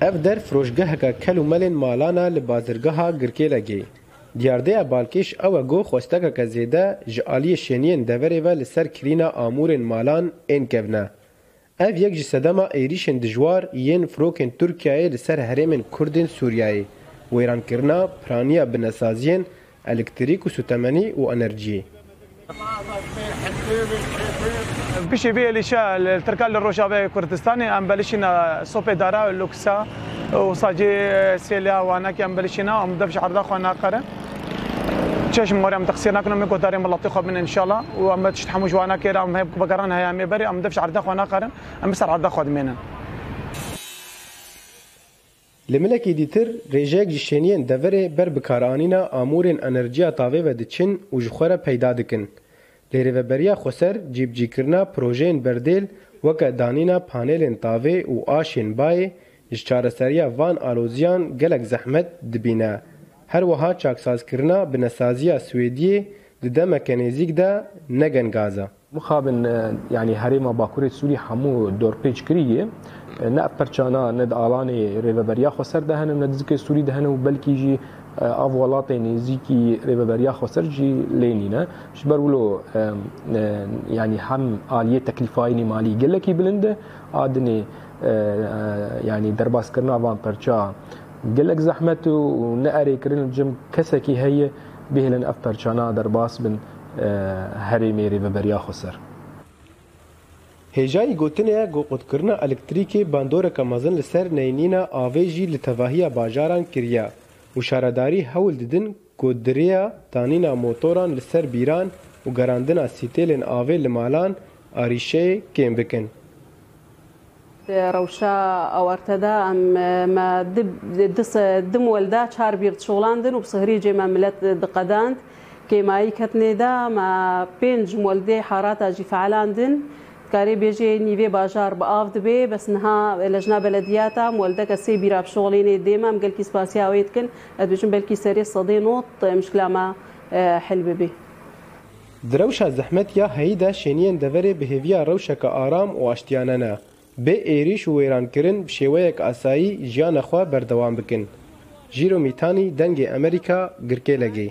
Ev der firoşgeheke kel û melên malan e li bazirgeha Girkêlegê. Diyardeya balkêş ew e ku xwestekeke zêde ji aliyê şêniyên deverê ve li ser kirîna amûrên malan ên kevne. Ev yek ji sedema êrîşên dijwar yên firokên Tirkiyeyê li ser herêmên Kurd ên Sûriyeyê, wêrankirina piraniya binesaziyên Elektrîk û sutemenî û enerjîyê. Piştî vê êlişa li Tirkan li Rojavayê Kurdistanê em belişîna Sopê Dara, Lûksa, Osacê, Sêlya, Wanek em belişîna em dev ji erda xwe naqere. Çeşm were em diqsê nakin em ê guhdarên welatê xwe bin înşala û em tişt hemû ji wana kêra em hê bigerin heya em ê berê em dev ji erda xwe naqerin em bi ser erda xwe dimênin. Li milekî dîtir rêjeyek ji şêniyên deverê ber bikaranîna amûrên enerjiya tavê ve diçin û ji xwe re peyda dikin. Lê Rêveberiya Xweser cîbicîkirina projeyên berdêl weke danîna panêlên tavê û aşên bayê ji çareseriya van aloziyan gelek zehmet dibîne. Her wiha çaksazkirina binesaziya Swêdiyê di demeke nêzîk de ne gen gaz e. Mixabin yanî herêma Bakurê Sûrî hemû dorpêç kirî yê. Ne ev perçana ne di alanê Rêveberiya Xweser de hene ne di zikê Sûrî de hene û belkî jî av welatê nêzîkî Rêveberiya Xweser jî lê nîne. Ji ber wilo yanî hem aliyê teklîfayînî malî gelekî bilind e a dinê yanî derbaskirina van perça gelek zehmet û ne erêkirin li cem kesekî heye bihêlin ev perçana derbas bin. herêmê Rêveberiya Xweser. Hêjayî gotin e ku qutkirina elektrîkê bandoreke mezin li ser neynîna avê jî li tevahiya bajaran kiriye û şaredarî hewl didin ku di rêya danîna motoran li ser bîran û gerandina sîtêlên avê li malan arîşeyê kêm bikin. Di rewşa awarte de em me di mol de çar bîr dişuxlandin û bi sihrî cê me milet diqedand. Kêmayî ketinê de me pênc mol dê harata jî feelandin. Dikarê bêjê nîvê bajar bi av dibê bes niha lejna belediyata moldeke sê bîra bişuxlênê dê me. Em gelkî spasiya wê dikin. Ez dibêjim belkî serê sedê not mişkila me hil bibê. Di rewşa zehmet ya heyî de şêniyên deverê bi hêviya rewşeke aram û aştiyane ne, bê êrîş û wêrankirin bi şêweyek asayî jiyana xwe berdewam bikin. Jîro Mîtanî, Dengê Emerîka, Girkêlegê.